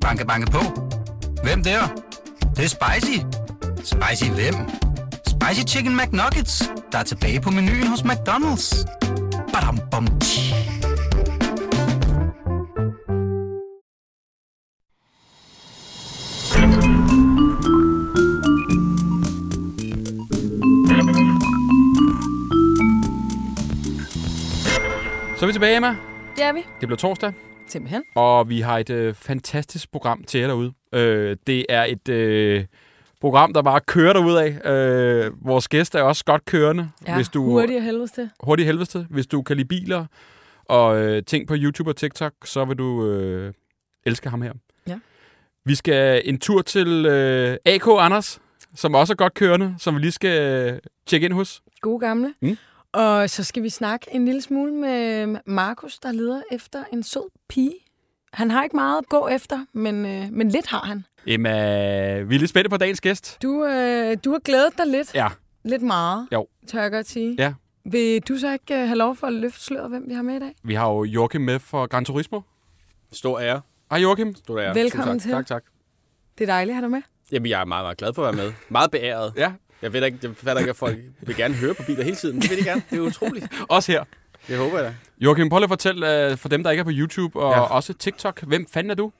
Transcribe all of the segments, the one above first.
Banke, banke på. Hvem der? Det, det er spicy. Spicy hvem? Spicy Chicken McNuggets, der er tilbage på menuen hos McDonald's. Badum, bom, tji. Så er vi tilbage, Emma. Det er vi. Det bliver torsdag, Simpelthen. og vi har et øh, fantastisk program til jer derude. Øh, det er et øh, program, der bare kører derudad. Øh, vores gæst er også godt kørende. Ja, hvis du, hurtigt og helvedes til. hurtigt helvedes til. Hvis du kan lide biler og øh, ting på YouTube og TikTok, så vil du øh, elske ham her. Ja. Vi skal en tur til øh, AK Anders, som også er godt kørende, som vi lige skal øh, tjekke ind hos. Gode gamle. Mm. Og så skal vi snakke en lille smule med Markus, der leder efter en sød pige. Han har ikke meget at gå efter, men, øh, men lidt har han. Emma, vi er lidt spændte på dagens gæst. Du, øh, du har glædet dig lidt. Ja, Lidt meget, Jo. tør jeg godt sige. Ja. Vil du så ikke øh, have lov for at løfte sløret, hvem vi har med i dag? vi har jo Joachim med for Gran Turismo. Stor ære. Hej Joachim. Stor ære. Velkommen tak. til. Tak, tak. Det er dejligt at have dig med. Jamen, jeg er meget, meget glad for at være med. Meget beæret. Ja, Jeg ved ikke, jeg fatter ikke, at folk vil gerne høre på biler hele tiden. Det vil de gerne. Det er utroligt. også her. Det håber jeg da. Joachim, prøv lige at fortælle uh, for dem, der ikke er på YouTube og ja. Også TikTok, hvem fanden er du?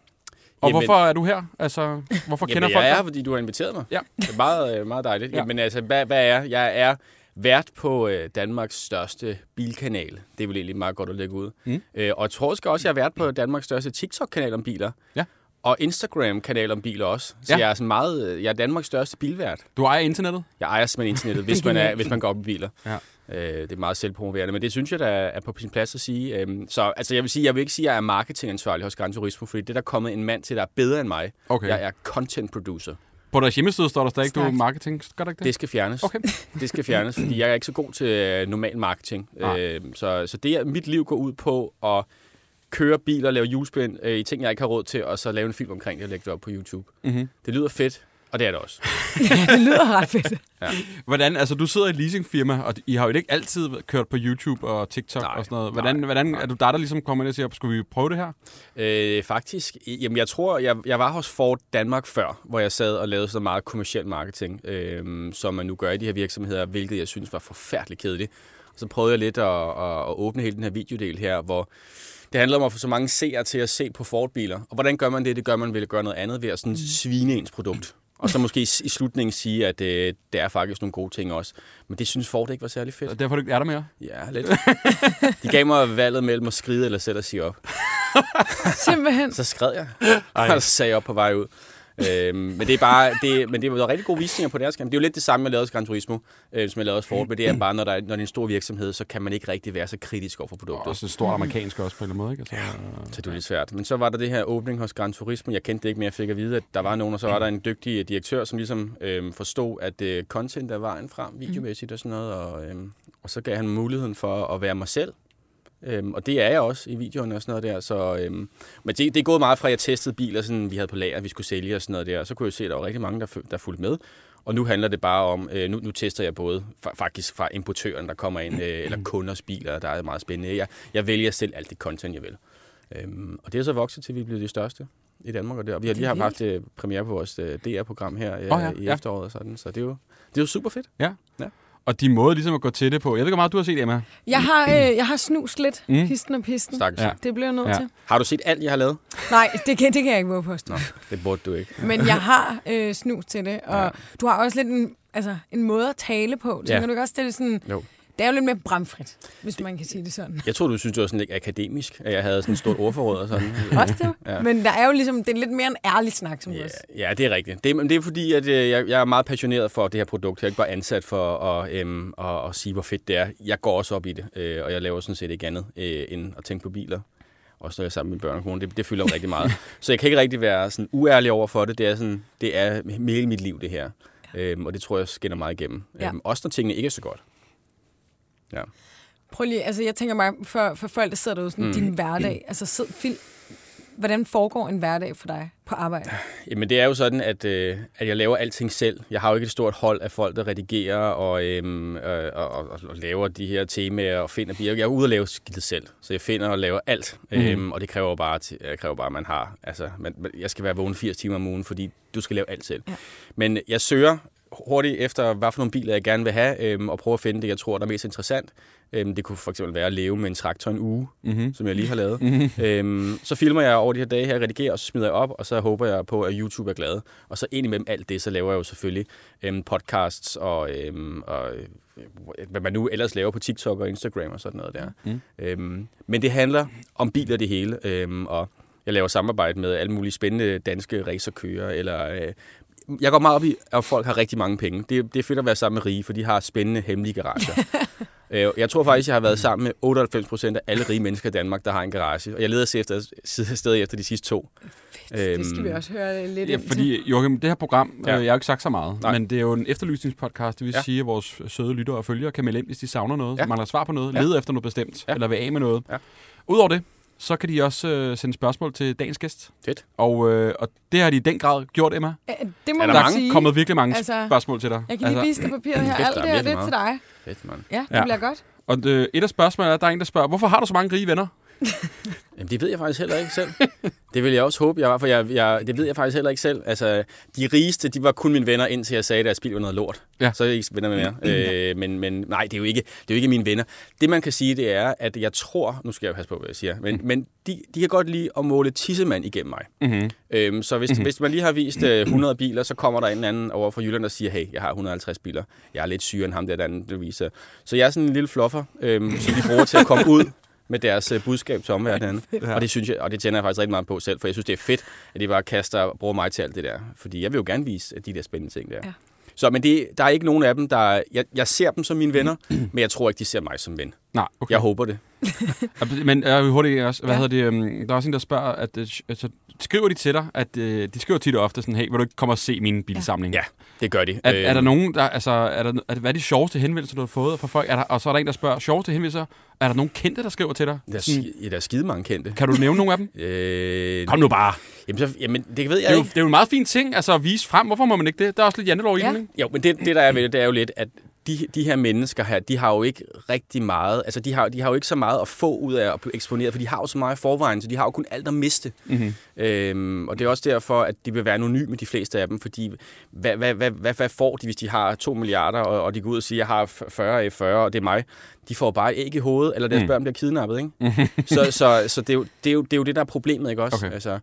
Og Jamen- hvorfor er du her? Altså, hvorfor kender Jamen, folk jeg er dig? fordi du har inviteret mig. Ja. Det er meget, øh, meget dejligt. Ja. Ja. Jamen, altså, hvad, hvad er jeg? Jeg er vært på øh, Danmarks største bilkanal. Det er vel egentlig meget godt at lægge ud. Mm. Øh, og jeg tror også, også, jeg er vært på Danmarks største TikTok-kanal om biler. Ja. Og Instagram-kanal om biler også. Så Ja. jeg er sådan meget, øh, jeg er Danmarks største bilvært. Du ejer internettet? Jeg ejer simpelthen internettet, hvis man, er, hvis man går op i biler. Ja. Øh, det er meget selvpromoverende, men det synes jeg, der er på sin plads at sige. Øhm, så altså, jeg vil sige, jeg vil ikke sige, at jeg er marketingansvarlig hos Gran Turismo, fordi det er der kommet en mand til, der er bedre end mig. Okay. Jeg er content producer. På deres hjemmeside står der stadig, du er marketing. Gør der ikke det? Det skal fjernes. Okay. Det skal fjernes, fordi jeg er ikke så god til øh, normal marketing. Øh, så, så det er mit liv går ud på at køre biler, lave julespind øh, i ting, jeg ikke har råd til, og så lave en film omkring det og lægge det op på YouTube. Mm-hmm. Det lyder fedt, og det er det også. det lyder ret fedt. Hvordan, altså du sidder i et leasingfirma, og I har jo ikke altid kørt på YouTube og TikTok Nej, og sådan noget. Hvordan, nej, hvordan nej. er du der, der ligesom kommer ind og siger, skulle vi prøve det her? Øh, faktisk, jamen jeg tror, jeg, jeg var hos Ford Danmark før, hvor jeg sad og lavede så meget kommersiel marketing, øh, som man nu gør i de her virksomheder, hvilket jeg synes var forfærdeligt kedeligt. Og så prøvede jeg lidt at, at, at åbne hele den her videodel her, hvor det handler om at få så mange seere til at se på Ford-biler. Og hvordan gør man det? Det gør man ved at gøre noget andet, ved at sådan svine ens produkt. Og så måske i, slutningen sige, at øh, det er faktisk nogle gode ting også. Men det synes Ford ikke var særlig fedt. Og derfor er er der mere. Ja, lidt. De gav mig valget mellem at skride eller selv at sige op. Simpelthen. Så skred jeg, og så sagde jeg op på vej ud. Øhm, men det er bare, det, men det var rigtig gode visninger på deres skærm. Det er jo lidt det samme, jeg lavede hos Gran Turismo, øh, som jeg lavede hos Ford, men det er bare, når, der er, når det er en stor virksomhed, så kan man ikke rigtig være så kritisk over for Og produktet. også stort amerikansk også på en eller anden måde, ikke? Altså, Så det var lidt svært. Men så var der det her åbning hos Gran Turismo. Jeg kendte det ikke, men jeg fik at vide, at der var nogen, og så var der en dygtig direktør, som ligesom øhm, forstod, at øh, content er vejen frem, videomæssigt og sådan noget. Og, øhm, og så gav han muligheden for at være mig selv. Øhm, og det er jeg også i videoerne og sådan noget der. Så, øhm, men det, det er gået meget fra, at jeg testede biler, sådan, vi havde på lager, vi skulle sælge og sådan noget der. Og så kunne jeg se, at der var rigtig mange, der, der fulgte med. Og nu handler det bare om, øh, nu, nu tester jeg både fa- faktisk fra importøren, der kommer ind, øh, eller kunders biler, der er meget spændende. Jeg, jeg vælger selv alt det content, jeg vil. Øhm, og det er så vokset til, at vi er blevet det største i Danmark. Og, det, og vi har lige er haft øh, premiere på vores øh, DR-program her øh, oh, ja, ja, i ja. efteråret. Og sådan, så det er, jo, det er jo super fedt. Og din måde ligesom at gå til det på. Jeg ved ikke, hvor meget du har set, Emma. Jeg har, øh, jeg har snust lidt, Mm. histen og pisten. Ja. Det bliver jeg nødt Ja. til. Har du set alt, jeg har lavet? Nej, det kan, det kan jeg ikke våge på. Nå, det burde du ikke. Men jeg har øh, snus til det, og ja. du har også lidt en, altså, en måde at tale på. Tænker Ja. du ikke også, det er sådan... Jo. Det er jo lidt mere bramfrit, hvis man kan sige det sådan. Jeg tror, du synes, det var sådan lidt akademisk, at jeg havde sådan et stort ordforråd og sådan. Også det. Ja. Ja. Men der er jo ligesom, det er lidt mere en ærlig snak, som Ja, også. ja, det er rigtigt. Det, det er fordi, at øh, jeg, jeg er meget passioneret for det her produkt. Jeg er ikke bare ansat for at, øhm, at, at sige, hvor fedt det er. Jeg går også op i det, øh, og jeg laver sådan set ikke andet øh, end at tænke på biler. Også når jeg er sammen med børn og kone. Det, det fylder jo rigtig meget. Så jeg kan ikke rigtig være sådan uærlig over for det. Det er, sådan, det er hele mit liv, det her. Øhm, og det tror jeg skinner meget igennem. Ja. Øhm, også når tingene ikke er så godt. Ja. Prøv lige, altså jeg tænker bare, for, for folk, der sidder derude, sådan Mm. din hverdag, altså sid, fil, hvordan foregår en hverdag for dig på arbejde? Jamen det er jo sådan, at, øh, at jeg laver alting selv. Jeg har jo ikke et stort hold af folk, der redigerer og, øhm, øh, og, og, og laver de her temaer og finder bier. Jeg er ude og lave skidtet selv, så jeg finder og laver alt. Mm. Øhm, og det kræver bare, til, øh, kræver bare, at man har... Altså, man, jeg skal være vågen 80 timer om ugen, fordi du skal lave alt selv. Ja. Men jeg søger hurtigt efter, hvad for nogle biler jeg gerne vil have, øhm, og prøve at finde det, jeg tror, der er mest interessant. Øhm, det kunne for eksempel være at leve med en traktor en uge, mm-hmm. som jeg lige har lavet. Mm-hmm. Øhm, så filmer jeg over de her dage her, redigerer, og så smider jeg op, og så håber jeg på, at YouTube er glad. Og så ind imellem alt det, så laver jeg jo selvfølgelig øhm, podcasts og, øhm, og øh, hvad man nu ellers laver på TikTok og Instagram og sådan noget der. Mm. Øhm, men det handler om biler det hele, øhm, og jeg laver samarbejde med alle mulige spændende danske racerkører, eller øh, jeg går meget op i, at folk har rigtig mange penge. Det, det er fedt at være sammen med rige, for de har spændende hemmelige garager. Øh, jeg tror faktisk, jeg har været sammen med 98 procent af alle rige mennesker i Danmark, der har en garage. Og jeg leder efter, stadig efter de sidste to. Fedt, øhm, det skal vi øhm, også høre lidt ja, fordi, Joachim, det her program, ja. øh, jeg har ikke sagt så meget, Nej. men det er jo en efterlysningspodcast. Det vil ja. sige, at vores søde lyttere og følgere kan melde ind, hvis de savner noget, ja. mangler svar på noget, ja. leder efter noget bestemt, ja. eller vil af med noget. Ja. Udover det, så kan de også øh, sende spørgsmål til dagens gæst. Fedt. Og, øh, og det har de i den grad gjort, Emma. Æ, det må er der mange? sige. kommet virkelig mange altså, spørgsmål til dig. Jeg kan lige altså, vise dig papiret her. Alt det her, det er til dig. Fedt, mand. Ja, det ja. bliver godt. Og øh, et af spørgsmålene er, at der er en, der spørger, hvorfor har du så mange rige venner? Jamen, det ved jeg faktisk heller ikke selv. Det vil jeg også håbe, jeg var, for jeg, jeg, det ved jeg faktisk heller ikke selv. Altså, de rigeste, de var kun mine venner, indtil jeg sagde, at spil var noget lort. Ja. Så er jeg ikke venner med mere. øh, men, men nej, det er, jo ikke, det er jo ikke mine venner. Det, man kan sige, det er, at jeg tror... Nu skal jeg passe på, hvad jeg siger. Men, mm. men de, de kan godt lide at måle tissemand igennem mig. Mm-hmm. Øhm, så hvis, mm-hmm. hvis man lige har vist øh, 100 biler, så kommer der en anden over fra Jylland, der siger, hey, jeg har 150 biler. Jeg er lidt syre end ham der, der anden viser. Så jeg er sådan en lille fluffer, øhm, som de bruger til at komme ud med deres uh, budskab til omverdenen. Ja. Og det synes jeg, og det tænder jeg faktisk rigtig meget på selv, for jeg synes, det er fedt, at de bare kaster og bruger mig til alt det der. Fordi jeg vil jo gerne vise de der spændende ting der. Ja. Så, men det, der er ikke nogen af dem, der... Jeg, jeg ser dem som mine venner, men jeg tror ikke, de ser mig som ven. Nej, okay. Jeg håber det. Men jeg vil hurtigt også, hvad ja. hedder det, um, der er også en, der spørger, at øh, altså, skriver de til dig, at uh, de skriver tit og ofte sådan, hey, vil du ikke komme og se min bilsamling? Ja, det gør de. Er, er der øhm. nogen, der, altså, er der, er, hvad er de sjoveste henvendelser, du har fået fra folk? Er der, og så er der en, der spørger, sjoveste henvendelser, er der nogen kendte, der skriver til dig? Der er, sådan, ja, der er skide mange kendte. Kan du nævne nogle af dem? øh, Kom nu bare. Jamen, så, jamen, det ved jeg det er, ikke. Jo, det er jo en meget fin ting, altså at vise frem. Hvorfor må man ikke det? Der er også lidt jantelov i ja. ikke? Jo, men det, det, der er ved det, det er jo lidt, at de, de her mennesker her, de har jo ikke rigtig meget, altså de har, de har jo ikke så meget at få ud af at blive eksponeret, for de har jo så meget i forvejen, så de har jo kun alt at miste. Mm-hmm. Øhm, og det er også derfor, at de vil være anonyme, de fleste af dem, fordi hvad, hvad, hvad, hvad, hvad får de, hvis de har 2 milliarder, og, og de går ud og siger, jeg har 40 af 40, og det er mig? De får bare æg i hovedet, eller deres mm. børn bliver kidnappet, ikke? Mm-hmm. så så, så det, er jo, det, er jo, det er jo det, der er problemet, ikke også? Okay. Altså,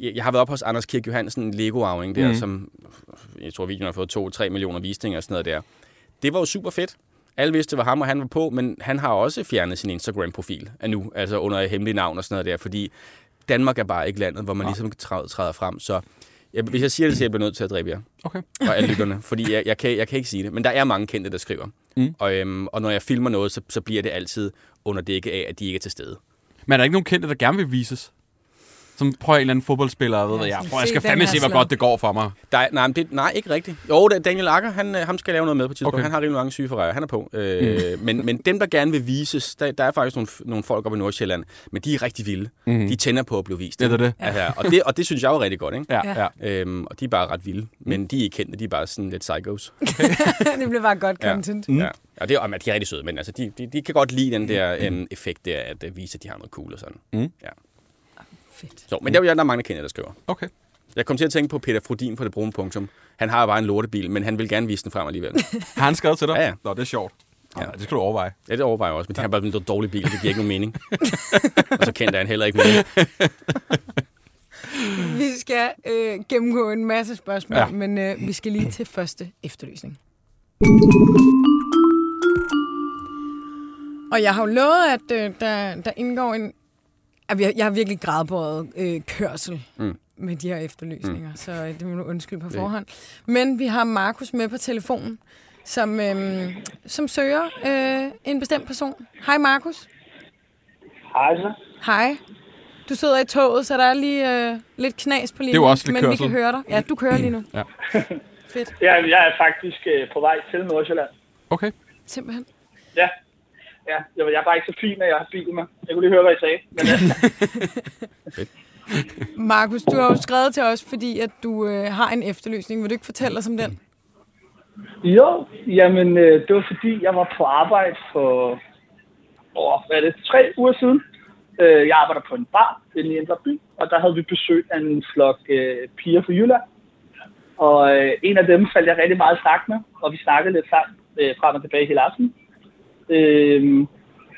jeg har været op hos Anders Kirk Johansen, Lego-arving der, mm. som jeg tror, videoen har fået 2-3 millioner visninger og sådan noget der. Det var jo super fedt. Alle vidste, det var ham, og han var på, men han har også fjernet sin Instagram-profil nu, altså under hemmelig navn og sådan noget der, fordi Danmark er bare ikke landet, hvor man ligesom træder frem. Så jeg, hvis jeg siger det, så jeg bliver nødt til at dræbe jer. Okay. Og alle lytterne, fordi jeg, jeg, kan, jeg kan ikke sige det. Men der er mange kendte, der skriver. Mm. Og, øhm, og når jeg filmer noget, så, så bliver det altid under dække af, at de ikke er til stede. Men er der ikke nogen kendte, der gerne vil vises? Som prøver en eller anden fodboldspiller, ved ja, jeg, prøver, jeg skal fandme se, hvor godt det går for mig. Der, nej, det, nej, ikke rigtigt. Jo, Daniel Akker, han, øh, ham skal lave noget med på tidspunkt. Okay. Han har rigtig mange syge for Han er på. Øh, mm. men, men dem, der gerne vil vises, der, der er faktisk nogle, nogle folk oppe i Nordsjælland, men de er rigtig vilde. Mm. De tænder på at blive vist. Det er det. Altså, og, det og det synes jeg er rigtig godt, ikke? Ja. ja. Øhm, og de er bare ret vilde. Men de er ikke kendte, de er bare sådan lidt psychos. det bliver bare godt content. Ja. Mm. ja. Og det er, de er rigtig søde, men altså, de, de, de kan godt lide den der mm. effekt der, at vise, at de har noget cool og sådan. Mm. Ja. Fedt. Så, men der, der er mange, der kender, der skriver. Okay. Jeg kom til at tænke på Peter Frodin på det brune punktum. Han har bare en lortebil, men han vil gerne vise den frem alligevel. har han skrevet til dig? Ja, ja. Nå, det er sjovt. Ja. det skal du overveje. Ja, det overvejer jeg også, men det er bare en dårlig bil, det giver ikke nogen mening. og så kendte han heller ikke mere. vi skal øh, gennemgå en masse spørgsmål, ja. men øh, vi skal lige til første efterlysning. Og jeg har jo lovet, at øh, der, der indgår en jeg har virkelig gradbåret øh, kørsel mm. med de her efterlysninger, mm. så det må du undskylde på forhånd. Men vi har Markus med på telefonen, som, øh, som søger øh, en bestemt person. Hej Markus. Hej så. Hej. Du sidder i toget, så der er lige øh, lidt knas på linjen, det er også lidt men kørsel. vi kan høre dig. Ja, du kører lige nu. ja. Fedt. Ja, jeg er faktisk øh, på vej til Nordsjælland. Okay. Simpelthen. Ja, Ja, jeg er bare ikke så fin, at jeg har bil med. Jeg kunne lige høre, hvad I sagde. Men, ja. Markus, du har jo skrevet til os, fordi at du øh, har en efterløsning. Vil du ikke fortælle os om den? Jo, jamen øh, det var fordi, jeg var på arbejde for åh, hvad er det, tre uger siden. Øh, jeg arbejder på en bar inde i Indre By, og der havde vi besøg af en flok øh, piger fra Jylland. Og øh, en af dem faldt jeg rigtig meget i snak med, og vi snakkede lidt sammen øh, frem og tilbage hele aften. Øh,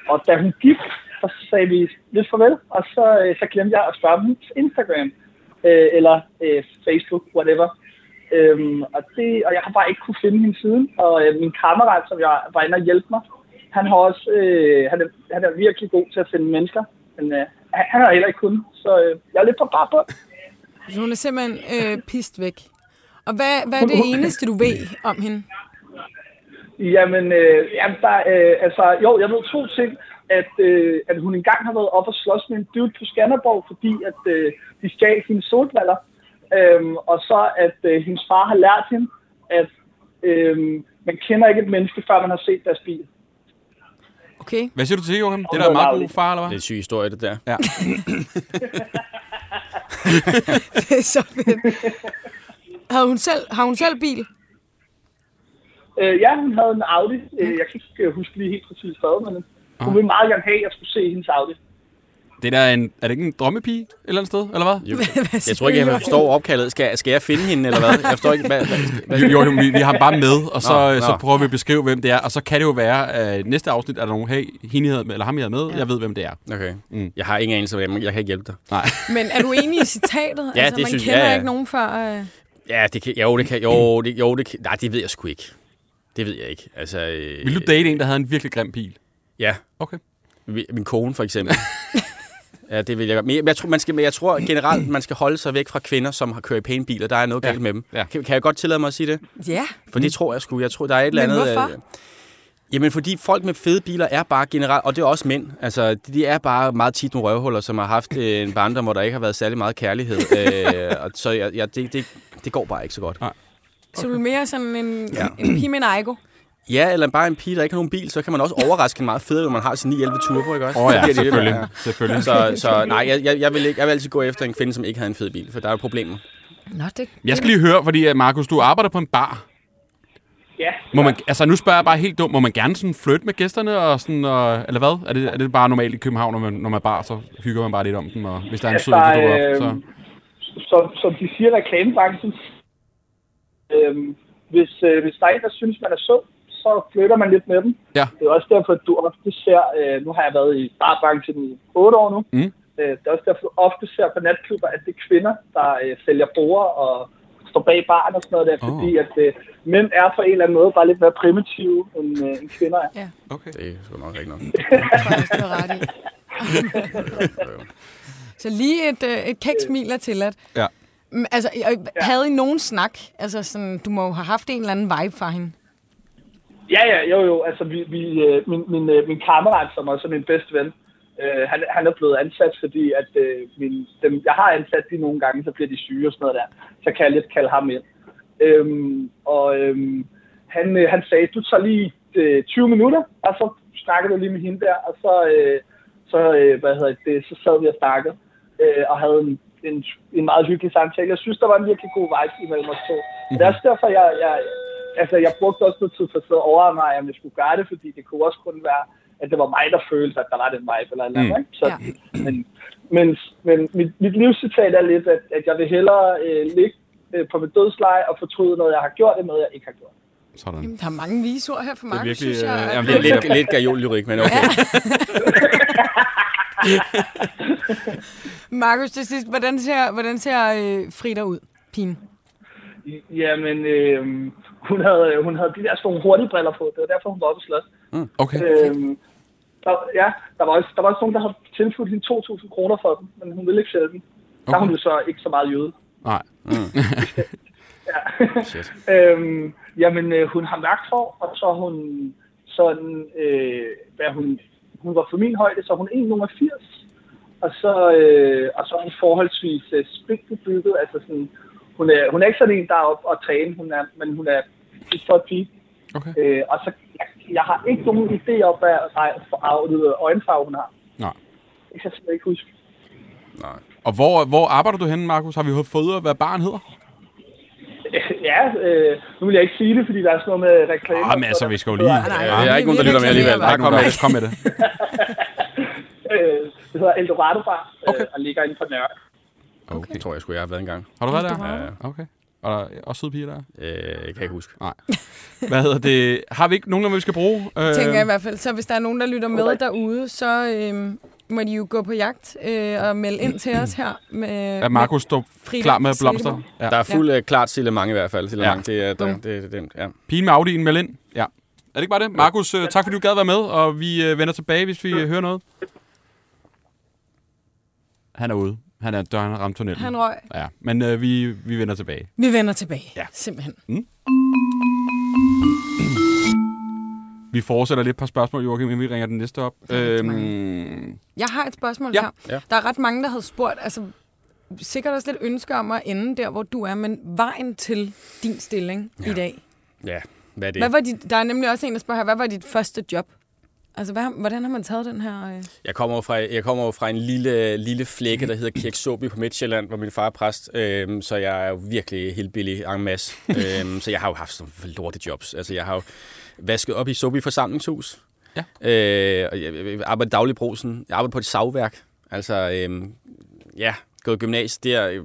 og da hun gik, så sagde vi lidt farvel, og så, øh, så glemte jeg at spørge dem Instagram, øh, eller øh, Facebook, whatever. Øhm, og, det, og jeg har bare ikke kunne finde hende siden. Og øh, min kammerat, som jeg var inde og hjælpe mig, han, har også, øh, han, er, han er virkelig god til at finde mennesker. Men øh, han, han har heller ikke kunnet, så øh, jeg er lidt på bare på. Så hun er simpelthen øh, pist væk. Og hvad, hvad er det eneste, du ved om hende? Jamen, øh, jamen der, øh, altså, jo, jeg ved to ting. At, øh, at hun engang har været op og slås med en dude på Skanderborg, fordi at øh, de stjal hendes solbriller. Øhm, og så at øh, hendes far har lært hende, at øh, man kender ikke et menneske, før man har set deres bil. Okay. Hvad siger du til, Joachim? Det er da en meget god far, eller hvad? Det er en syg historie, det der. Ja. det er så fedt. Har hun selv, har hun selv bil? Øh, ja, hun havde en Audi. Øh, jeg kan ikke øh, huske lige helt præcis hvad, men hun ville meget gerne have, at jeg skulle se hendes Audi. Det er, en, er det ikke en drømmepige et eller andet sted, eller hvad? Jo. Jeg tror ikke, jeg forstår opkaldet. Skal, skal jeg finde hende, eller hvad? Jeg forstår ikke, hvad... hvad Jo, jo, vi, vi har bare med, og så, Nå, nå, så prøver vi at beskrive, hvem det er. Og så kan det jo være, at næste afsnit er der nogen, hey, hende havde med, eller ham, jeg havde med. Ja. Jeg ved, hvem det er. Okay. Mm. Jeg har ingen anelse, hvad jeg, jeg kan ikke hjælpe dig. Nej. Men er du enig i citatet? Ja, altså, det man synes jeg, kender ja, ja. ikke nogen før... Øh... Ja, det kan, jo, det kan, jo, det, jo, det kan, nej, det ved jeg sgu ikke. Det ved jeg ikke. Altså, øh, Vil du date en, der havde en virkelig grim bil? Ja, Okay. min kone for eksempel. ja, det vil jeg godt. Men jeg, tror, man skal, men jeg tror generelt, man skal holde sig væk fra kvinder, som har kørt i pæne biler. Der er noget Ja, galt med dem. ja. Kan, kan jeg godt tillade mig at sige det? Ja. For det tror jeg sgu. Jeg tror, der er et eller Men andet... hvorfor? øh, Jamen, fordi folk med fede biler er bare generelt, og det er også mænd, altså, de, er bare meget tit nogle røvhuller, som har haft øh, en barndom, hvor der ikke har været særlig meget kærlighed. øh, og så jeg, jeg, det, det, det går bare ikke så godt. Så du er mere sådan en, Ja. en pige med en ego? Ja, eller bare en pige, der ikke har nogen bil, så kan man også overraske en meget federe, når man har sin 911 Turbo, ikke også? Åh oh, Så ja, det selvfølgelig. mere- selvfølgelig. Så, så nej, jeg, jeg, vil ikke, jeg vil altid gå efter en kvinde, som ikke havde en fed bil, for der er jo problemer. Nå, det, Jeg skal lige høre, fordi uh, Markus, du arbejder på en bar. Ja, Må man, altså nu spørger jeg bare helt dumt, må man gerne sådan flytte med gæsterne, og sådan, og, eller hvad? Er det, er det bare normalt i København, når man, når man er bar, så hygger man bare lidt om dem, og hvis der er en Altså, sød, der dukker op, så... øh, som, som de siger i reklamebranchen, øhm, hvis, øh, hvis der er en, der synes, man er sød, så flytter man lidt med dem. Ja. Det er også derfor, at du ofte ser, øh, nu har jeg været i barbranchen i 8 år nu, Mm. øh, det er også derfor, du ofte ser på natklubber, at det er kvinder, der øh, sælger bord og står bag baren og sådan noget der, Åh. fordi at øh, mænd er på en eller anden måde bare lidt mere primitive, end, øh, end kvinder er. Okay. Det er sgu nok rigtigt nok. tror jeg, også, du har ret i. Så lige et, øh, et kæk smil er tilladt. Ja. Altså, øh, havde I nogen snak? Altså, sådan, du må jo have haft en eller anden vibe fra hende. Ja, ja, jo, jo. Altså, vi, vi, øh, min, min, øh, min kammerat, som også er min bedste ven, øh, han, han er blevet ansat, fordi at øh, min, dem, jeg har ansat de nogle gange, så bliver de syge og sådan noget der. Så kan jeg lidt kalde ham ind. Øhm, og øhm, han, øh, han sagde, du tager lige øh, 20 minutter, og så snakker du lige med hende der, og så, øh, så, øh, hvad hedder det, så sad vi og snakkede, øh, og havde en, en, en meget hyggelig samtale. Jeg synes, der var en virkelig god vibe imellem os to. Mm-hmm. Det er også derfor, jeg, jeg, altså, jeg brugte også noget tid for at overveje mig, om jeg skulle gøre det, fordi det kunne også kun være, at det var mig, der følte, at der var den vibe eller et eller andet. Mm. ikke? Så, Ja. Men, men, men mit, mit livscitat er lidt, at, at jeg vil hellere øh, ligge øh, på mit dødsleje og fortryde noget, jeg har gjort, end noget, jeg ikke har gjort. Sådan. Jamen, der er mange vise ord her for mig, virkelig, synes jeg. øh, jamen, Det er lidt, lidt gajol-lyrik, men okay. Markus, til sidst, hvordan ser, hvordan ser øh, Frida ud, pigen? Jamen, øh, hun, havde, hun havde de der sådan nogle hurtige briller på. Det var derfor, hun var oppe og slås. Okay. Øhm, der, ja, der var, også, der var også nogen, der havde tilbudt hende 2.000 kroner for dem, men hun ville ikke sælge dem. Der er hun Okay. jo så ikke så meget jøde. Nej. Ja. Shit. øhm, jamen, øh, hun har mørkt hår, og så er hun sådan, øh, hvad er hun, hun var for min højde, så er hun 1,80. Og så, øh, og så er hun forholdsvis øh, bygget, altså sådan, hun er, hun er ikke sådan en, der er oppe og træne, hun er, men hun er en flot pige. Okay. Øh, og så, jeg, jeg har ikke nogen idé om, hvad farvet øjenfarve hun har. Nej. Det kan jeg simpelthen ikke huske. Nej. Og hvor, hvor arbejder du henne, Markus? Har vi fået hvad barn hedder? Ja, øh, nu vil jeg ikke sige det, fordi der er sådan noget med reklame. Ah, men altså, vi skal jo lige... Nej, nej, Ja, jeg er ikke nogen, der lytter med alligevel. Bare kom med det. Kom med det. Øh, det hedder Eldorado Bar, øh, Okay. og ligger inde på Nørre. Okay. Det tror jeg sgu, jeg har været engang. Har du været der? Ja, Okay. Og der er også søde piger der? øh, jeg kan ikke huske. Nej. Hvad hedder det? Har vi ikke nogen, vi skal bruge? Øh, tænker jeg i hvert fald. Så hvis der er nogen, der lytter med derude, så øh, må de jo gå på jagt øh, og melde ind til os her. Med, er Markus står klar med blomster? Ja. Der er fuld ja. klart Sillemang i hvert fald. Sillemang, Ja. ja. det er der, det, det, det, ja. Pigen med Audi'en, meld ind. Ja. Er det ikke bare det? Markus, øh, tak fordi du gad være med, og vi øh, vender tilbage, hvis vi øh, hører noget. Han er ude. Han er døren ramt tunnelen. Han røg. Ja, men øh, vi, vi vender tilbage. Vi vender tilbage. Ja. Simpelthen. Vi fortsætter lidt på spørgsmål, Joachim, inden vi ringer den næste op. Øhm, Jeg har et spørgsmål Ja. her. Ja. Der er ret mange, der havde spurgt, altså sikkert også lidt ønske om at ende der, hvor du er, men vejen til din stilling ja. i dag. ja, hvad er det? Hvad var dit, der er nemlig også en, der spørger her, hvad var dit første job? Altså, hvad, hvordan har man taget den her... Øh... Jeg kommer fra, jeg kommer fra en lille, lille flække, der hedder Kirk Sobi på Midtjylland, hvor min far er præst. Øhm, så jeg er jo virkelig helt billig en masse. øhm, så jeg har jo haft sådan lorte jobs. Altså, jeg har jo vasket op i Sobi forsamlingshus. Ja. Øh, og jeg, jeg arbejder daglig i brusen. Jeg arbejder på et savværk. Altså, øhm, ja, gået i gymnasiet der. øh,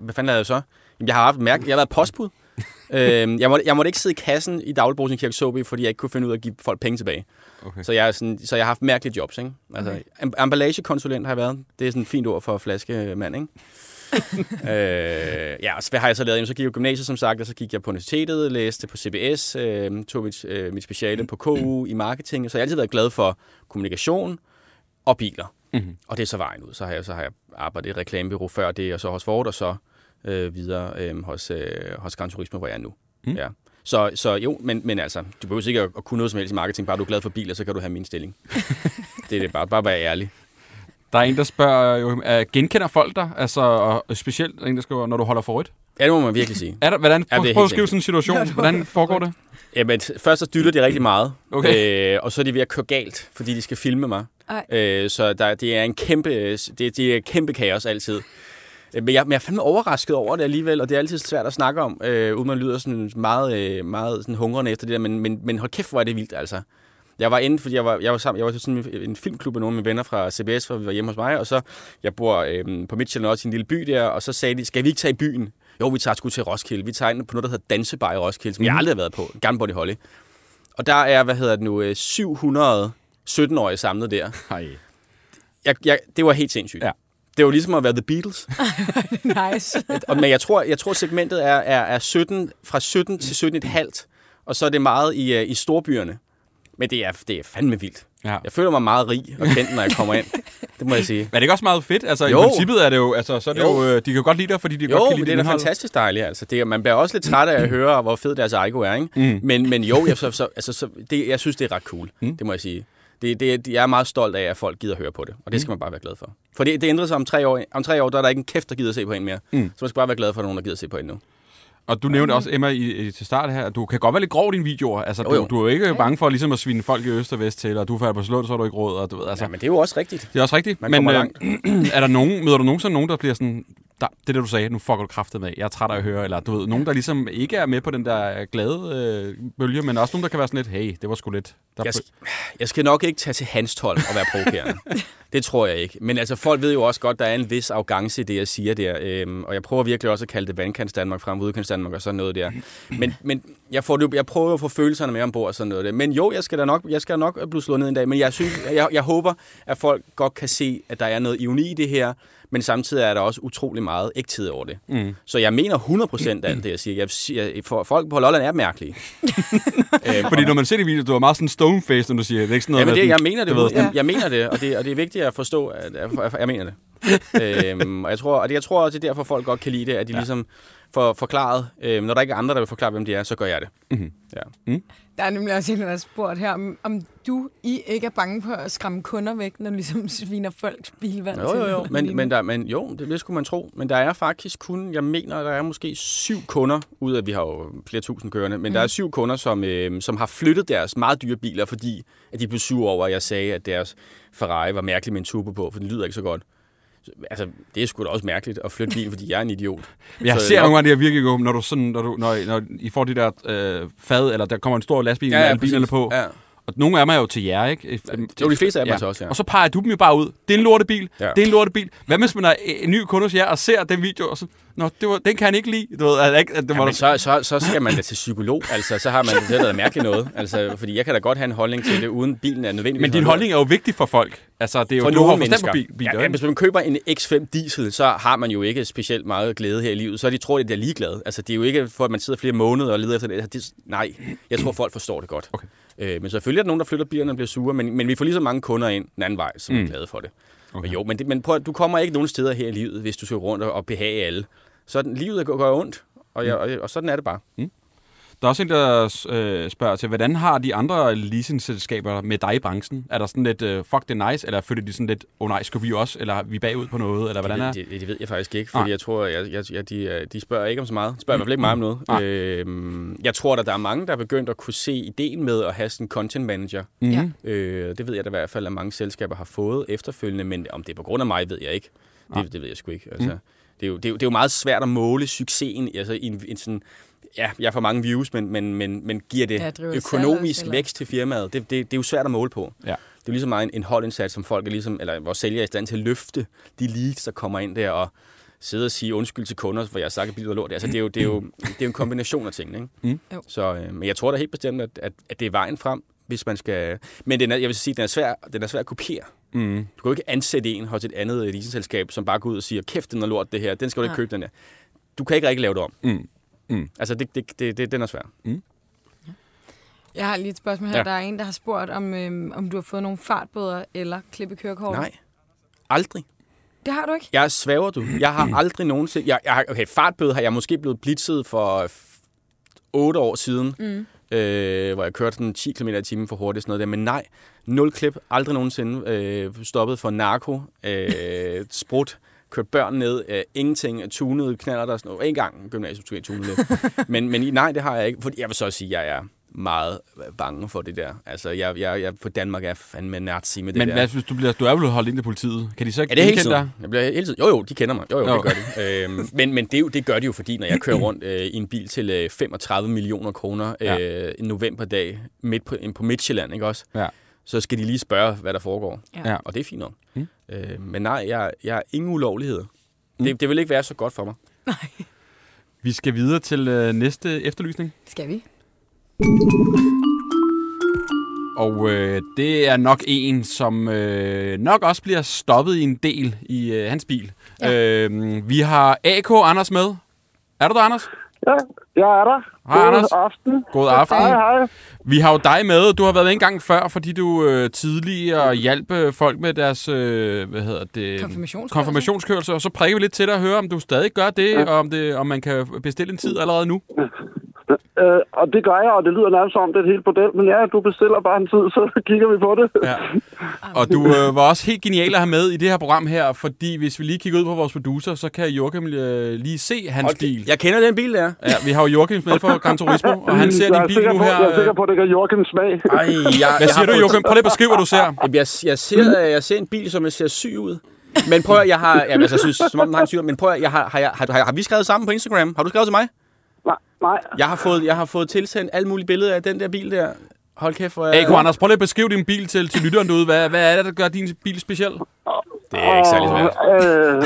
Hvad fanden lavede jeg så? Jamen, Jeg har haft mærke, jeg har været postbud. øhm, jeg, måtte, jeg måtte ikke sidde i kassen i dagligbrusen i Kirk Sobi, fordi jeg ikke kunne finde ud af at give folk penge tilbage. okay. Så jeg, er sådan, så jeg har haft mærkelige jobs, ikke? Altså, Okay. emballagekonsulent har jeg været. Det er sådan et fint ord for flaskemand, ikke? øh, ja, og så hvad har jeg så lavet? Jamen, så gik jeg jo gymnasiet, som sagt, og så gik jeg på universitetet, læste på CBS, øh, tog mit, øh, mit speciale på KU i marketing, så jeg har altid været glad for kommunikation og biler. Mhm. Og det er så vejen ud. Så har jeg, så har jeg arbejdet i et reklamebureau før det, og så hos Ford, og så øh, videre øh, hos, øh, hos Gran Turismo, hvor jeg er nu. Mm. Ja. Så, så jo, men, men altså, du behøver ikke at, at kunne noget som helst i marketing, bare du er glad for biler, så kan du have min stilling. det er det bare. Bare være ærlig. Der er en, der spørger, jo, uh, genkender folk dig? Altså, og specielt en, der skriver, når du holder for rødt? Ja, det må man virkelig sige. Er der, hvordan, Ja, prøv, at skrive sådan en situation. Hvordan foregår det? Jamen, først så dytter de rigtig meget, Okay. øh, og så er de ved at køre galt, fordi de skal filme mig. Ej. Øh, så der, det er en kæmpe, det, det er kæmpe kaos altid. Øh, Men jeg, men jeg er fandme overrasket over det alligevel, og det er altid svært at snakke om, øh, uden man lyder sådan meget, øh, meget sådan hungrende efter det der, men, men, men hold kæft, hvor er det vildt, altså. Jeg var inde, fordi jeg var, jeg var, sammen, jeg var til sådan en, filmklub med nogle af mine venner fra CBS, hvor vi var hjemme hos mig, og så, jeg bor øh, på Midtjylland også i en lille by der, og så sagde de, skal vi ikke tage i byen? Jo, vi tager sgu til Roskilde. Vi tager ind på noget, der hedder Dansebar i Roskilde, som jeg aldrig har været på. Gerne på det holde. Og der er, hvad hedder det nu, øh, 700 17-årige samlet der. Hej. Jeg, jeg, det var helt sindssygt. Ja. Det var ligesom at være The Beatles. nice. Og, men jeg tror, jeg tror segmentet er, er, er 17, fra 17 til 17,5, og så er det meget i, uh, i storbyerne. Men det er, det er fandme vildt. Ja. Jeg føler mig meget rig og kendt, når jeg kommer ind. Det må jeg sige. Men er det ikke også meget fedt? Altså, Jo. i princippet er det jo, altså, så er det jo, Jo. øh, de kan jo godt lide dig, fordi de Jo, godt kan men lide det er da fantastisk dejligt. Altså. Det, er- man bliver også lidt træt af at høre, hvor fed deres ego er. Ikke? Mm. Men, men jo, jeg, så, så, altså, så, det, jeg synes, det er ret cool. Mm. Det må jeg sige. Det, det, jeg er meget stolt af, at folk gider høre på det. Og det skal man bare være glad for. For det, det ændrer sig om tre år. Om tre år, der er der ikke en kæft, der gider se på en mere. Mm. Så man skal bare være glad for, at der er nogen, der gider se på en nu. Og du nævnte også, Emma, i, i, til start her, at du kan godt være lidt grov i dine videoer. Altså, Jo, du, jo. du er jo ikke bange for ligesom at svine folk i øst og vest til, og du er færdig på slået, så har du ikke råd, og du ved, altså. Ja, men det er jo også rigtigt. Det er også rigtigt. Man men øh, langt. er der nogen, møder du nogensinde nogen, der bliver sådan, der, det er det, du sagde, nu fucker du kraftet med, jeg er træt af at høre, eller du ved, nogen, der ligesom ikke er med på den der glade øh, bølge, men også nogen, der kan være sådan lidt, hey, det var sgu lidt. Der, Jeg, jeg skal nok ikke tage til hans tolv og være provokerende. det tror jeg ikke. Men altså, folk ved jo også godt, der er en vis arrogance i det, jeg siger der. Øhm, og jeg prøver virkelig også at kalde det vandkants Danmark frem udkants Danmark og sådan noget der. Men, men jeg, får jeg prøver jo at få følelserne med ombord og sådan noget der. Men jo, jeg skal da nok, jeg skal nok blive slået ned en dag. Men jeg, synes, jeg, jeg håber, at folk godt kan se, at der er noget ironi i det her. Men samtidig er der også utrolig meget ægthed over det. Mm. Så jeg mener 100% af alt det, jeg siger. Jeg siger for, folk på Lolland er mærkelige. øhm, Fordi når man ser det video, du er meget sådan stone-faced, når du siger, det er ikke sådan noget Ja, men med det, jeg mener det, jeg, jeg mener det, og det, og det er vigtigt at forstå, at jeg, jeg, jeg mener det. Øhm, og jeg tror, og det, jeg tror også, det er derfor, folk godt kan lide det, at de ja. ligesom får forklaret, øhm, når der ikke er andre, der vil forklare, hvem de er, så gør jeg det. Mhm. Ja. Der er nemlig også en, der har spurgt her, om, om du I ikke er bange på at skræmme kunder væk, når du ligesom sviner folks bilvalg Jo, til. jo, jo. Men, men, der, men jo, det, det skulle man tro. Men der er faktisk kun, jeg mener, der er måske syv kunder, ud af, vi har jo flere tusind kørende, men mm. der er syv kunder, som, øh, som har flyttet deres meget dyre biler, fordi at de blev sure over, at jeg sagde, at deres Ferrari var mærkelig med en turbo på, for den lyder ikke så godt. Altså, det er sgu da også mærkeligt at flytte bilen, fordi jeg er en idiot. Jeg så ser nogle gange det her virkelig når du sådan, når, du, når, når I får de der øh, fad, eller der kommer en stor lastbil ja, ja, med alle bilerne på. Ja. Og nogle af dem er jo til jer, ikke? Ja, jo, de fleste af dem ja. så også, ja. Og så peger du dem jo bare ud. Det er en lortebil. Ja. Det er en lortebil. Hvad hvis man er en ny kunde hos jer og ser den video, og så... Nå, det var, den kan han ikke lide. Du ved, at, at det var ja, så, så, så skal man da til psykolog. Altså, så har man det der mærkeligt noget. Altså, fordi jeg kan da godt have en holdning til det, uden bilen er nødvendig. Men din holdning er jo vigtig for folk. Altså, det er jo, for du har mennesker. på bil, biler, ja, hvis man køber en X5 diesel, så har man jo ikke specielt meget glæde her i livet. Så de tror, at de er ligeglade. Altså, det er jo ikke for, at man sidder flere måneder og leder efter det. det nej, jeg tror, folk forstår det godt. Okay. Øh, men selvfølgelig er der nogen, der flytter bilerne og bliver sure, men, men vi får lige så mange kunder ind den anden vej, som mm. er glade for det. Okay. Jo, men, det, men prøv, du kommer ikke nogen steder her i livet, hvis du skal rundt og behage alle. Så livet går, går ondt, og, jeg, og, og sådan er det bare. Mm. Der er også en, der øh, spørger til, hvordan har de andre leasingselskaber med dig i branchen? Er der sådan lidt, uh, fuck det nice, eller føler de sådan lidt, oh nej, skal vi også, eller er vi bagud på noget, eller hvordan er det? Det, det ved jeg faktisk ikke, fordi ah. jeg tror, jeg, jeg, jeg, de, øh, de spørger ikke om så meget. De spørger mm. i hvert fald ikke meget om noget. Ah. Øh, jeg tror, at der er mange, der er begyndt at kunne se ideen med at have sådan en content manager. Mm. Øh, det ved jeg da i hvert fald, at mange selskaber har fået efterfølgende, men om det er på grund af mig, ved jeg ikke. Det, ah. det ved jeg sgu ikke. Altså, mm. Det, er jo, det, er jo, det er jo meget svært at måle succesen altså, i en, en sådan ja, jeg får mange views, men, men, men, men giver det ja, økonomisk selv, vækst til firmaet? Det, det, det er jo svært at måle på. Ja. Det er ligesom meget en, en holdindsats, som folk er ligesom, eller vores sælger er i stand til at løfte de leads, der kommer ind der og sidde og sige undskyld til kunder, for jeg har sagt, at bilen er lort. Altså, det, er jo, det, er jo, det er jo en kombination af tingene. Ikke? Mm. Så, øh, men jeg tror da helt bestemt, at, at, at det er vejen frem, hvis man skal... Men den er, jeg vil sige, den er svær, den er svær at kopiere. Mm. Du kan jo ikke ansætte en hos et andet leasingselskab, som bare går ud og siger, kæft, den er lort, det her. Den skal du ikke købe, den her. Du kan ikke rigtig lave det om. Mm. Mm. Altså, det, det, det, det, den er svær. Mm. Jeg har lige et spørgsmål her. Ja. Der er en, der har spurgt, om, øhm, om du har fået nogle fartbøder eller klippekørekort. Nej, aldrig. Det har du ikke? Jeg svæver du. Jeg har aldrig nogensinde... Jeg, jeg, okay, fartbøde har jeg måske blevet blitzet for 8 år siden, mm. Øh, hvor jeg kørte sådan 10 km i timen for hurtigt. Sådan noget der. Men nej, nul klip. Aldrig nogensinde øh, stoppet for narko, øh, sprut kørt børn ned, øh, ingenting, tunet knaller der sådan noget. En gang gymnasiet lidt. men, men nej, det har jeg ikke, fordi jeg vil så sige, at jeg er meget bange for det der. Altså, jeg, jeg, jeg for Danmark er fandme nazi med det men, der. Men hvis du, bliver, du er vel holdt ind til politiet? Kan de så ikke ja, det hele tiden. dig? Jeg bliver hele tiden. Jo, jo, de kender mig. Jo, jo, jo. det gør de. øhm, men men det, det gør de jo, fordi når jeg kører rundt øh, i en bil til øh, 35 millioner kroner øh, ja. en novemberdag midt på, på Midtjylland, ikke også? Ja så skal de lige spørge, hvad der foregår. Ja. Og det er fint nok. Mm. Øh, men nej, jeg, jeg har ingen ulovligheder. Mm. Det, det vil ikke være så godt for mig. Nej. Vi skal videre til øh, næste efterlysning. Skal vi? Og øh, det er nok en, som øh, nok også bliver stoppet i en del i øh, hans bil. Ja. Øh, vi har AK Anders med. Er du der, Anders? Ja, jeg er der. Hej, God Anders. aften. God aften. Hej, hej. Vi har jo dig med. Du har været med en gang før, fordi du øh, tidligere hjalp øh, folk med deres øh, hvad hedder det, konfirmationskørelse. konfirmationskørelse. Og så prikker vi lidt til dig og høre, om du stadig gør det, ja. og om, det, om man kan bestille en tid allerede nu. Øh, og det gør jeg, og det lyder nærmest som, det er et helt model. Men ja, du bestiller bare en tid, så kigger vi på det. Ja. Og du øh, var også helt genial at have med i det her program her, fordi hvis vi lige kigger ud på vores producer, så kan Joachim øh, lige se hans okay. bil. Jeg kender den bil der. Ja, vi har jo Joachim med for Gran Turismo, og han ser din bil nu på, her. Jeg er sikker på, at det kan Joachims smag. Ej, jeg, hvad siger du, Joachim? Prøv lige at beskrive, hvad du ser. Jeg, jeg, ser, jeg ser en bil, som jeg ser syg ud. Men prøv at, jeg har, jamen, altså, jeg synes, som om den har en syg, men prøv at, jeg har, har, jeg, har, har, har vi skrevet sammen på Instagram? Har du skrevet til mig? Nej. Jeg har fået, jeg har fået tilsendt alle mulige billeder af den der bil der. Hold kæft, hvor jeg... Hey, Anders, prøv lige at beskrive din bil til, til lytteren derude. Hvad, hvad er det, der gør din bil speciel? Det er ikke særlig svært. Øh,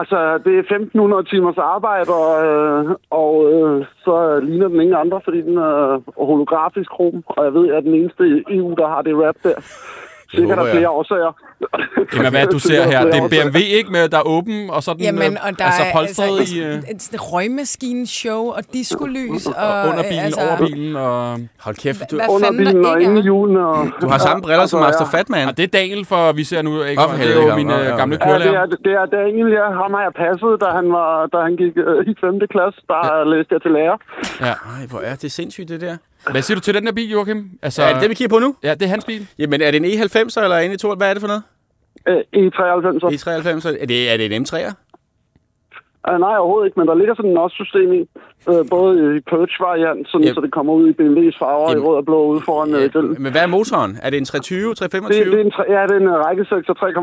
altså, det er 1500 timers arbejde, og, øh, og øh, så ligner den ingen andre, fordi den er holografisk krom, og jeg ved, at jeg er den eneste i EU, der har det rap der. Sikkert der flere årsager. Jamen, hvad du ser her? Det er en BMW, ikke? Med, der er åben, og så den Jamen, øh, og der altså, polstret altså, i... Et, et røgmaskineshow, og diskolys, og... og under bilen, altså, over bilen, og... Hold kæft, du... Under bilen og ingen julen, og... Du har samme briller som Master Fatman. Og det er Daniel, for vi ser nu, ikke? Oh, det er jo min gamle kørelærer. Ja, det er, det er Daniel, ja. Ham har jeg passet, da han, var, da han gik i 5. klasse. Der ja. læste jeg til lærer. Ja. Ej, hvor er det sindssygt, det der. Hvad siger du til den der bil, Joachim? Altså, er det det, vi kigger på nu? Ja, det er hans bil. Jamen, er det en E90 eller en E2? Hvad er det for noget? E93. E93. Er det, er det en M3'er? Uh, nej, overhovedet ikke, men der ligger sådan en NOS-system i. Uh, både i Purge-variant, sådan, yep. så det kommer ud i BMW's farver Jamen. i rød og blå ude foran uh, den. Men hvad er motoren? Er det en 320, 325? Det, det er en, ja, det er en række 6 3,0.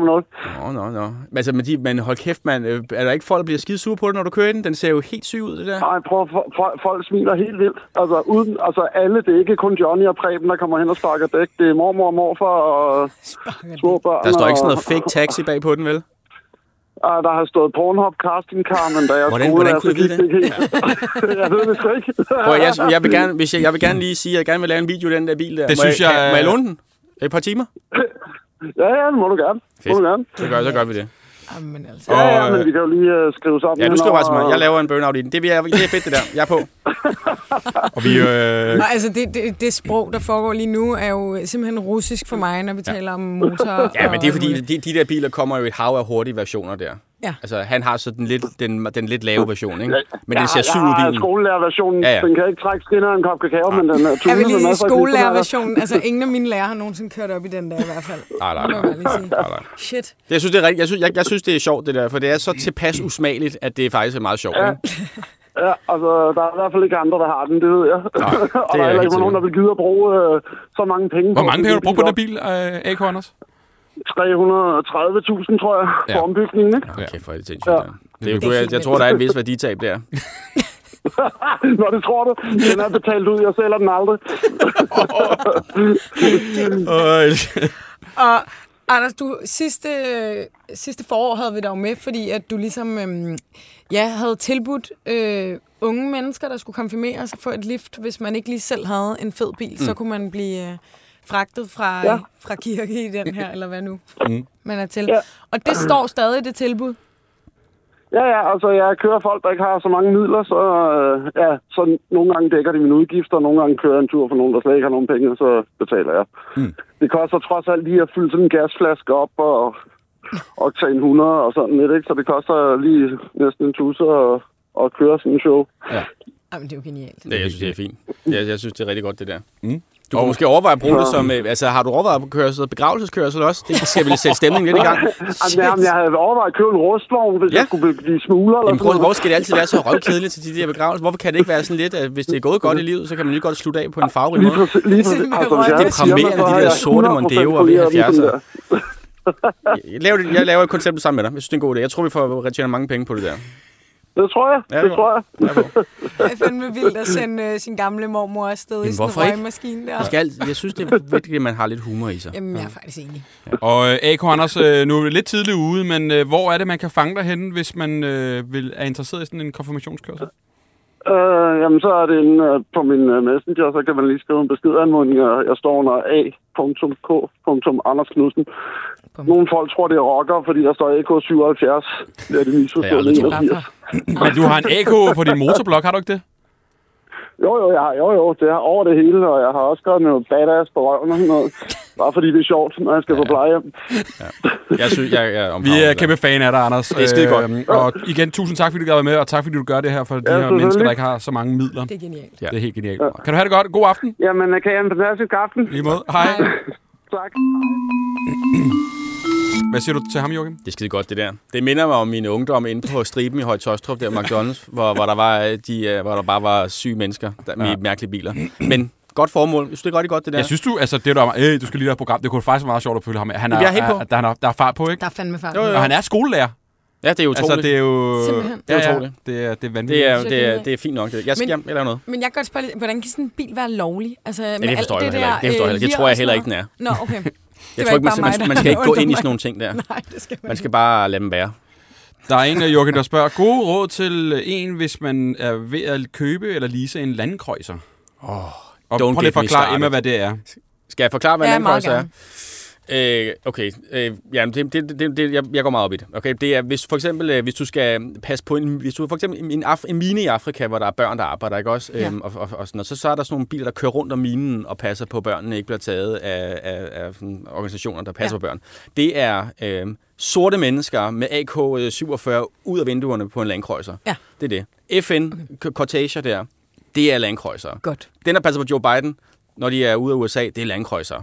Nå, nå, nå. Altså, men, de, men hold kæft, man. Er der ikke folk, der bliver skide sure på det, når du kører den? Den ser jo helt syg ud, det der. Nej, prøv, for, for, folk smiler helt vildt. Altså, uden, altså alle, det er ikke kun Johnny og Preben, der kommer hen og sparker dæk. Det er mormor og morfar og små børn. Der står ikke sådan noget fake taxi bag på den, vel? Uh, der har stået Pornhub casting car, men da jeg hvordan, skole, hvordan kunne jeg vide det? Jeg ved det sgu ikke. Prøv, jeg, jeg, vil gerne, hvis jeg, jeg vil gerne lige sige, at jeg gerne vil lave en video af den der bil der. Det må synes jeg, jeg... Må jeg låne den? Et par timer? ja, ja, det må du gerne. Fedt. Må du gerne. Så gør, så gør vi det. Jamen, altså. Ja, ja, men vi kan jo lige uh, skrive sammen. Ja, du skriver bare til mig. Jeg laver en burnout i den. Det, jeg, det er fedt, det der. Jeg er på. og vi, øh... Nå, altså, det, det, det sprog, der foregår lige nu, er jo simpelthen russisk for mig, når vi ja. taler om motor. Ja, men det er fordi, de, de der biler kommer jo i et hav af hurtige versioner der. Ja. Altså, han har så den lidt, den, den lidt lave version, ikke? Men ja, den ser syg ud i bilen. skolelærerversionen. Ja, ja. Den kan ikke trække skinner en kop kakao, ja. men den er tunet med masser af skolelærerversionen. Altså, ingen af mine lærere har nogensinde kørt op i den der i hvert fald. Nej, nej, nej. nej, nej. Shit. Det, jeg, synes, det er rigtigt. Jeg, synes, jeg, jeg synes, det er sjovt, det der, for det er så tilpas usmageligt, at det faktisk er meget sjovt, ja. ikke? Ja, altså, der er i hvert fald ikke andre, der har den, det ved jeg. Nej, det og der er heller ikke nogen, der vil gide at bruge øh, så mange penge. Hvor mange penge har du brugt på den bil, øh, AK Anders? 330.000, tror jeg, ja. for ombygningen, ikke? Okay, for det sindssygt. Ja. Det, det, jeg, jeg tror, der er en vis værditab der. Nå, det tror du. Den er betalt ud, jeg sælger den aldrig. og Anders, du, sidste, sidste forår havde vi dig med, fordi at du ligesom øhm, ja, havde tilbudt øh, unge mennesker, der skulle konfirmeres og få et lift, hvis man ikke lige selv havde en fed bil, mm. så kunne man blive øh, fragtet fra, ja. fra kirke i den her, eller hvad nu mm. man er til. Ja. Og det står stadig, det tilbud? Ja, ja, altså jeg kører folk, der ikke har så mange midler, så, øh, ja, så nogle gange dækker de mine udgifter, og nogle gange kører jeg en tur for nogen, der slet ikke har nogen penge, så betaler jeg. Mm. Det koster trods alt lige at fylde sådan en gasflaske op og Octane 100 og sådan lidt, ikke? Så det koster lige næsten en tusse at, at køre sådan en show. Ja. Jamen, det er jo genialt. Ja, jeg synes, det er fint. Jeg, jeg synes, det er rigtig godt, det der. Mm. Du kan måske overveje at bruge det som... Øh, altså, har du overvejet at køre sådan begravelseskørsel også? Det skal vel sætte stemningen lidt i gang. Jamen, jeg havde overvejet at købe en rustvogn, hvis ja. jeg skulle blive smugler. Eller Jamen, prøv, hvorfor skal det altid være så røvkedeligt til de der begravelser? Hvorfor kan det ikke være sådan lidt, at hvis det er gået godt i livet, så kan man lige godt slutte af på en farverig måde? Lige præcis. Lige præcis. Altså, det er de der sorte Mondeo'er ved 70'ere. Jeg laver, jeg laver et koncept sammen med dig. Jeg synes, det er en god idé. Jeg tror, vi får tjene mange penge på det der. Det tror jeg. Ja, det, det tror jeg. det er fandme vildt at sende uh, sin gamle mormor afsted Jamen, i sådan en røgmaskine der. Skal, jeg synes, det er vigtigt, at man har lidt humor i sig. Jamen, jeg er faktisk enig. Ja. Og øh, AK Anders, uh, nu er det lidt tidligt ude, men uh, hvor er det, man kan fange dig henne, hvis man uh, vil, er interesseret i sådan en konfirmationskørsel? Uh, jamen, så er det en, uh, på min uh, messenger, så kan man lige skrive en beskedanmodning, og jeg står under a.k.andersknudsen. Nogle folk tror, det er rocker, fordi der står AK77. Det er det misforstået. Men du har en AK på din motorblok, har du ikke det? Jo, jo, jeg har, jo, jo, det er over det hele, og jeg har også skrevet noget badass på røven og sådan noget. Bare fordi det er sjovt, når jeg skal ja. på plejehjem. Ja. Jeg synes, jeg, jeg Vi er kæmpe fan af dig, Anders. Det er skide godt. Øhm, og igen, tusind tak, fordi du gad med, og tak, fordi du gør det her for ja, de her mennesker, der ikke har så mange midler. Det er genialt. Ja. Det er helt genialt. Ja. Kan du have det godt? God aften. Jamen, kan jeg have en fantastisk aften. Lige måde. Hej. Hej. tak. Hvad siger du til ham, Joachim? Det er skide godt, det der. Det minder mig om mine ungdom inde på striben i Højtostrup, der McDonald's, hvor, hvor, der var de, øh, hvor der bare var syge mennesker der, med ja. mærkelige biler. Men godt formål. Jeg synes, det er godt, godt, det der. Jeg synes du, altså det der, øh, du skal lige have program, det kunne faktisk være meget sjovt at følge ham med. Han er, jeg er helt på. Er, der, er, der er fart på, ikke? Der er fandme fart på. Jo, jo. Og han er skolelærer. Ja, det er utroligt. Altså, det er jo... Simpelthen. Det er ja, utroligt. Ja, det er, det er vanvittigt. Det er, det er, det er fint nok. Det. Jeg skal men, jeg, noget. Men jeg kan godt spørge lidt, hvordan kan sådan en bil være lovlig? Altså, ja, det forstår jeg heller ikke. Det, forstår jeg, det tror jeg heller ikke, den er. Nå, okay. Jeg tror ikke, man, man, man skal ikke gå ind i sådan nogle ting der. Nej, det skal man, man skal bare lade dem være. Der er en, Jørgen, der spørger, gode råd til en, hvis man er ved at købe eller lease en landkrøjser. Åh, oh, og prøv lige at forklare Emma, hvad det er. Skal jeg forklare, hvad en landkrøjser er? Øh, okay, øh, ja, det, det, det, det, jeg, jeg går meget op i det. Okay, det er, hvis for eksempel, øh, hvis du skal passe på en, hvis du for eksempel en, Af- en mine i Afrika, hvor der er børn, der arbejder, ikke også? Ja. Øhm, og, og, og sådan noget, så, så er der sådan nogle biler, der kører rundt om minen og passer på, børnene ikke bliver taget af, af, af sådan organisationer, der passer ja. på børn. Det er øh, sorte mennesker med AK-47 ud af vinduerne på en landkrøjser. Ja. Det er det. FN, okay. Cortasia der, det er landkrøjser. Godt. Den, der passer på Joe Biden, når de er ude af USA, det er landkrøjser.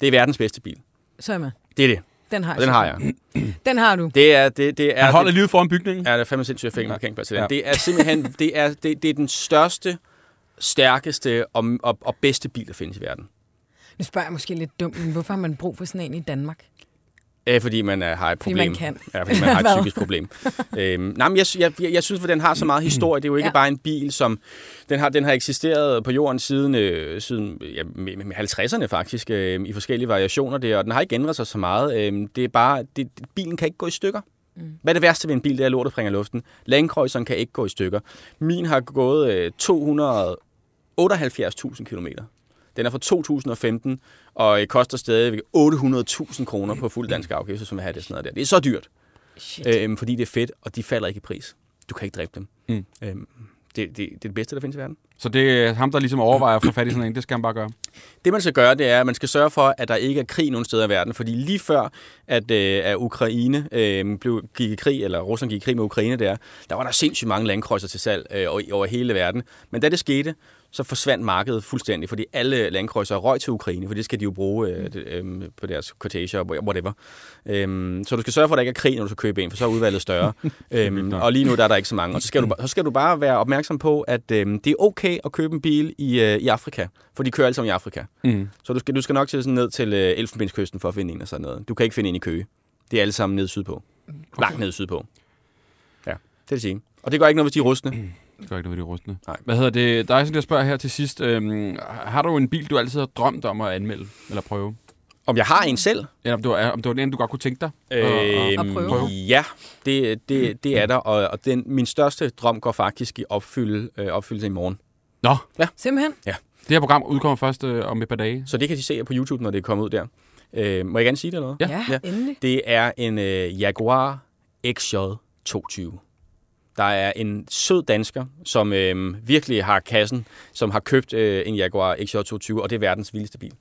Det er verdens bedste bil. Så er med. Det er det. Den har, den har jeg. Den har du. Det er, det, det er, Han holder livet foran bygningen. Ja, det er fandme sindssygt, at jeg fik en parkeringsplads til den. Ja. Det er simpelthen det er, det, det er den største, stærkeste og, og, og bedste bil, der findes i verden. Nu spørger jeg måske lidt dumt, men hvorfor har man brug for sådan en i Danmark? Ja, fordi man uh, har et Fordi problem. man kan. Ja, fordi man har et psykisk problem. øhm, nej, men jeg, jeg, jeg, synes, at den har så meget historie. Det er jo ikke Ja. bare en bil, som... Den har, den har eksisteret på jorden siden, øh, siden ja, med, med 50'erne faktisk, øh, i forskellige variationer der, og den har ikke ændret sig så meget. Øh, det er bare... Det, bilen kan ikke gå i stykker. Mm. Hvad er det værste ved en bil? Det er, at lortet springer luften. Landkreuzeren kan ikke gå i stykker. Min har gået øh, 278.000 kilometer. Den er fra 2015, og øh, koster stadigvæk 800.000 kroner på fuld dansk afgift, som vil have det sådan noget der. Det er så dyrt, Shit. øhm, fordi det er fedt, og de falder ikke i pris. Du kan ikke dræbe dem. Mm. Øhm, det, det, det er det bedste, der findes i verden. Så det er ham, der ligesom overvejer at få fat i sådan en. Det skal han bare gøre. Det man skal gøre, det er, at man skal sørge for, at der ikke er krig nogen steder i verden. Fordi lige før, at, øh, at Ukraine øh, blev, gik i krig, eller Rusland gik i krig med Ukraine der, der var der sindssygt mange landkrydser til salg øh, over, over hele verden. Men da det skete, så forsvandt markedet fuldstændig, fordi alle landkrydser røg til Ukraine, for det skal de jo bruge øh, øh, på deres cortage og whatever. Øhm, så du skal sørge for, at der ikke er krig, når du skal købe en, for så er udvalget større. øhm, og lige nu der er der ikke så mange. Og så skal du, så skal du bare være opmærksom på, at øhm, det er okay at købe en bil i, øh, i Afrika, for de kører alle sammen i Afrika. Mm. Så du skal, du skal nok til sådan ned til øh, Elfenbenskysten for at finde en og sådan noget. Du kan ikke finde en i Køge. Det er alle sammen nede sydpå. Langt nede sydpå. Ja, det vil sige. Og det gør ikke noget, hvis de er rustne. Det gør ikke noget ved de rustne. Nej. Hvad hedder det? Der er sådan, jeg spørger her til sidst. Øhm, har du en bil, du altid har drømt om at anmelde eller prøve? Om jeg har en selv? Eller om det var, om det var en, du godt kunne tænke dig? at- at- At prøve. Ja, det, det, det er der. Og, og den, min største drøm går faktisk i opfylde, øh, opfyldelse i morgen. Nå, Simpelthen. det her program udkommer først øh, om et par dage. Så det kan de se på YouTube, når det er kommet ud der. Øh, må jeg gerne sige det eller noget? Ja, Ja. ja. endelig. Det er en øh, Jaguar XJ 22. Der er en sød dansker, som øh, virkelig har kassen, som har købt øh, en Jaguar XJ 22, og det er verdens vildeste bil.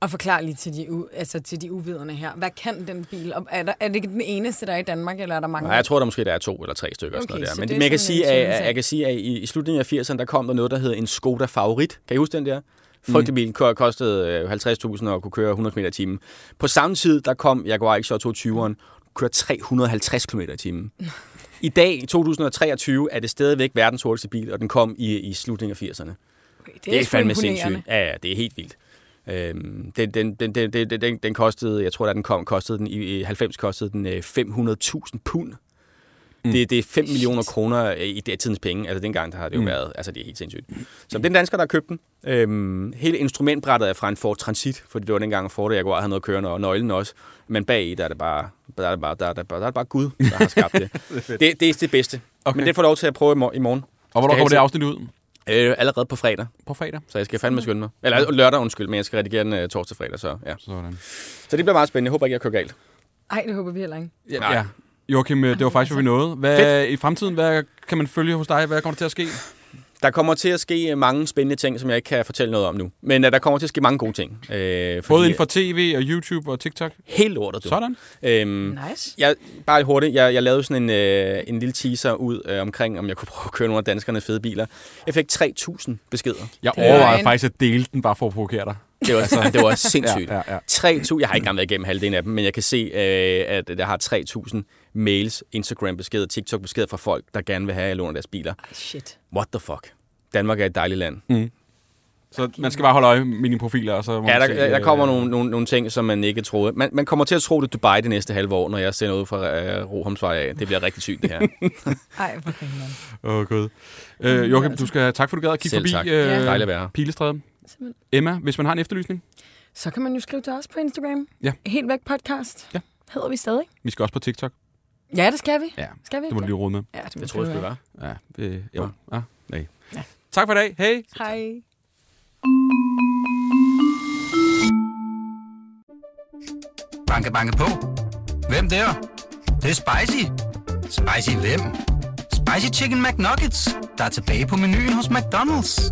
Og forklar lige til de, u- altså til de uvidende her. Hvad kan den bil? Og er, der, er det den eneste, der er i Danmark, eller er der mange? Nej, jeg tror, der måske der er to eller tre stykker. Okay, sådan noget der. Men, det men jeg, kan sådan sige, at, jeg kan sige, at i, i slutningen af 80'erne, der kom der noget, der hed en Skoda Favorit. Kan I huske den der? Frygtelig bil ko- kostede øh, 50.000 og kunne køre 100 km i timen. På samme tid, der kom Jaguar XJ 22'eren, køre 350 km i timen. I dag, i 2023, er det stadigvæk verdens hurtigste bil, og den kom i, i slutningen af 80'erne. Okay, det, Det er fandme sindssygt. Ja, ja, det er helt vildt. Øhm, den, den, den, den, den, den, den kostede, jeg tror, da den kom, kostede den i i 90 kostede den øh, 500.000 pund. Mm. Det, det er 5 millioner kroner øh, i det tidens penge. Altså dengang, der har det jo mm. været, altså det er helt sindssygt. Så den dansker, der har købt den. Øhm, hele instrumentbrættet er fra en Ford Transit, fordi det var dengang Ford og Jaguar havde noget kørende, og nøglen også. Men bag i, der er det bare, der er det bare, der er det bare, der er det bare Gud, der har skabt det. det, det er det bedste. Okay. Men det får lov til at prøve i mor- i morgen. Og hvornår kommer det afsnit ud? Øh, allerede på fredag. På fredag. Så jeg skal fandme skynde mig. Eller lørdag, undskyld, men jeg skal redigere den uh, torsdag fredag, så ja. Sådan. Så det bliver meget spændende. Jeg håber ikke, jeg kører galt. Ej, det håber vi heller ikke. Ja, Nej. ja. Joachim, øh, det var faktisk, hvad vi nåede. Hvad, I fremtiden, hvad kan man følge hos dig? Hvad kommer der til at ske? Der kommer til at ske øh, mange spændende ting, som jeg ikke kan fortælle noget om nu. Men uh, der kommer til at ske mange gode ting. Øh, Både fordi- inden for tv og YouTube og TikTok? Helt lortet, du. Sådan. Øhm, Nice. jeg, bare hurtigt. Jeg, jeg lavede sådan en, øh, en lille teaser ud øh, omkring, om jeg kunne prøve at køre nogle af danskernes fede biler. Jeg fik 3.000 beskeder. Jeg er overvejede en- faktisk at dele den, bare for at provokere dig. Det var, det var sindssygt. Ja, ja, ja. 3.000, jeg har ikke engang været igennem halvdelen af dem, men jeg kan se, øh, at jeg har 3.000 mails, Instagram-beskeder, TikTok-beskeder fra folk, der gerne vil have, at jeg låner deres biler. Ej, shit. What the fuck? Danmark er et dejligt land. Så man skal bare holde øje med mine profiler, og så må Ja, man der, se, der, der øh, kommer nogle, nogle, nogle ting, som man ikke troede. Man, man kommer til at tro, det er Dubai det næste halve år, når jeg sender ud fra øh, Rohamsvej af. Det bliver rigtig sygt, det her. Ej, hvor Åh, oh, gud. Øh, Joachim, du skal, tak for, at du gad at kigge Selv forbi tak. øh, Ja. Dejligt at være her. Pilestræde. Simpelthen. Emma, hvis man har en efterlysning, Så kan man jo skrive til os på Instagram. Ja. Helt væk podcast. Ja. Hedder vi stadig? vi skal også på TikTok. Ja, det skal vi. Ja, Skal vi det må du lige rode med. Ja, det, må Jeg tror, det skulle være. Ja, det, jo. Ah, nej. Ja. Tak for i dag. Hej. Hej. Banke, banke på. Hvem der? Det, det er spicy. Spicy hvem? Spicy Chicken McNuggets, der er tilbage på menuen hos McDonald's.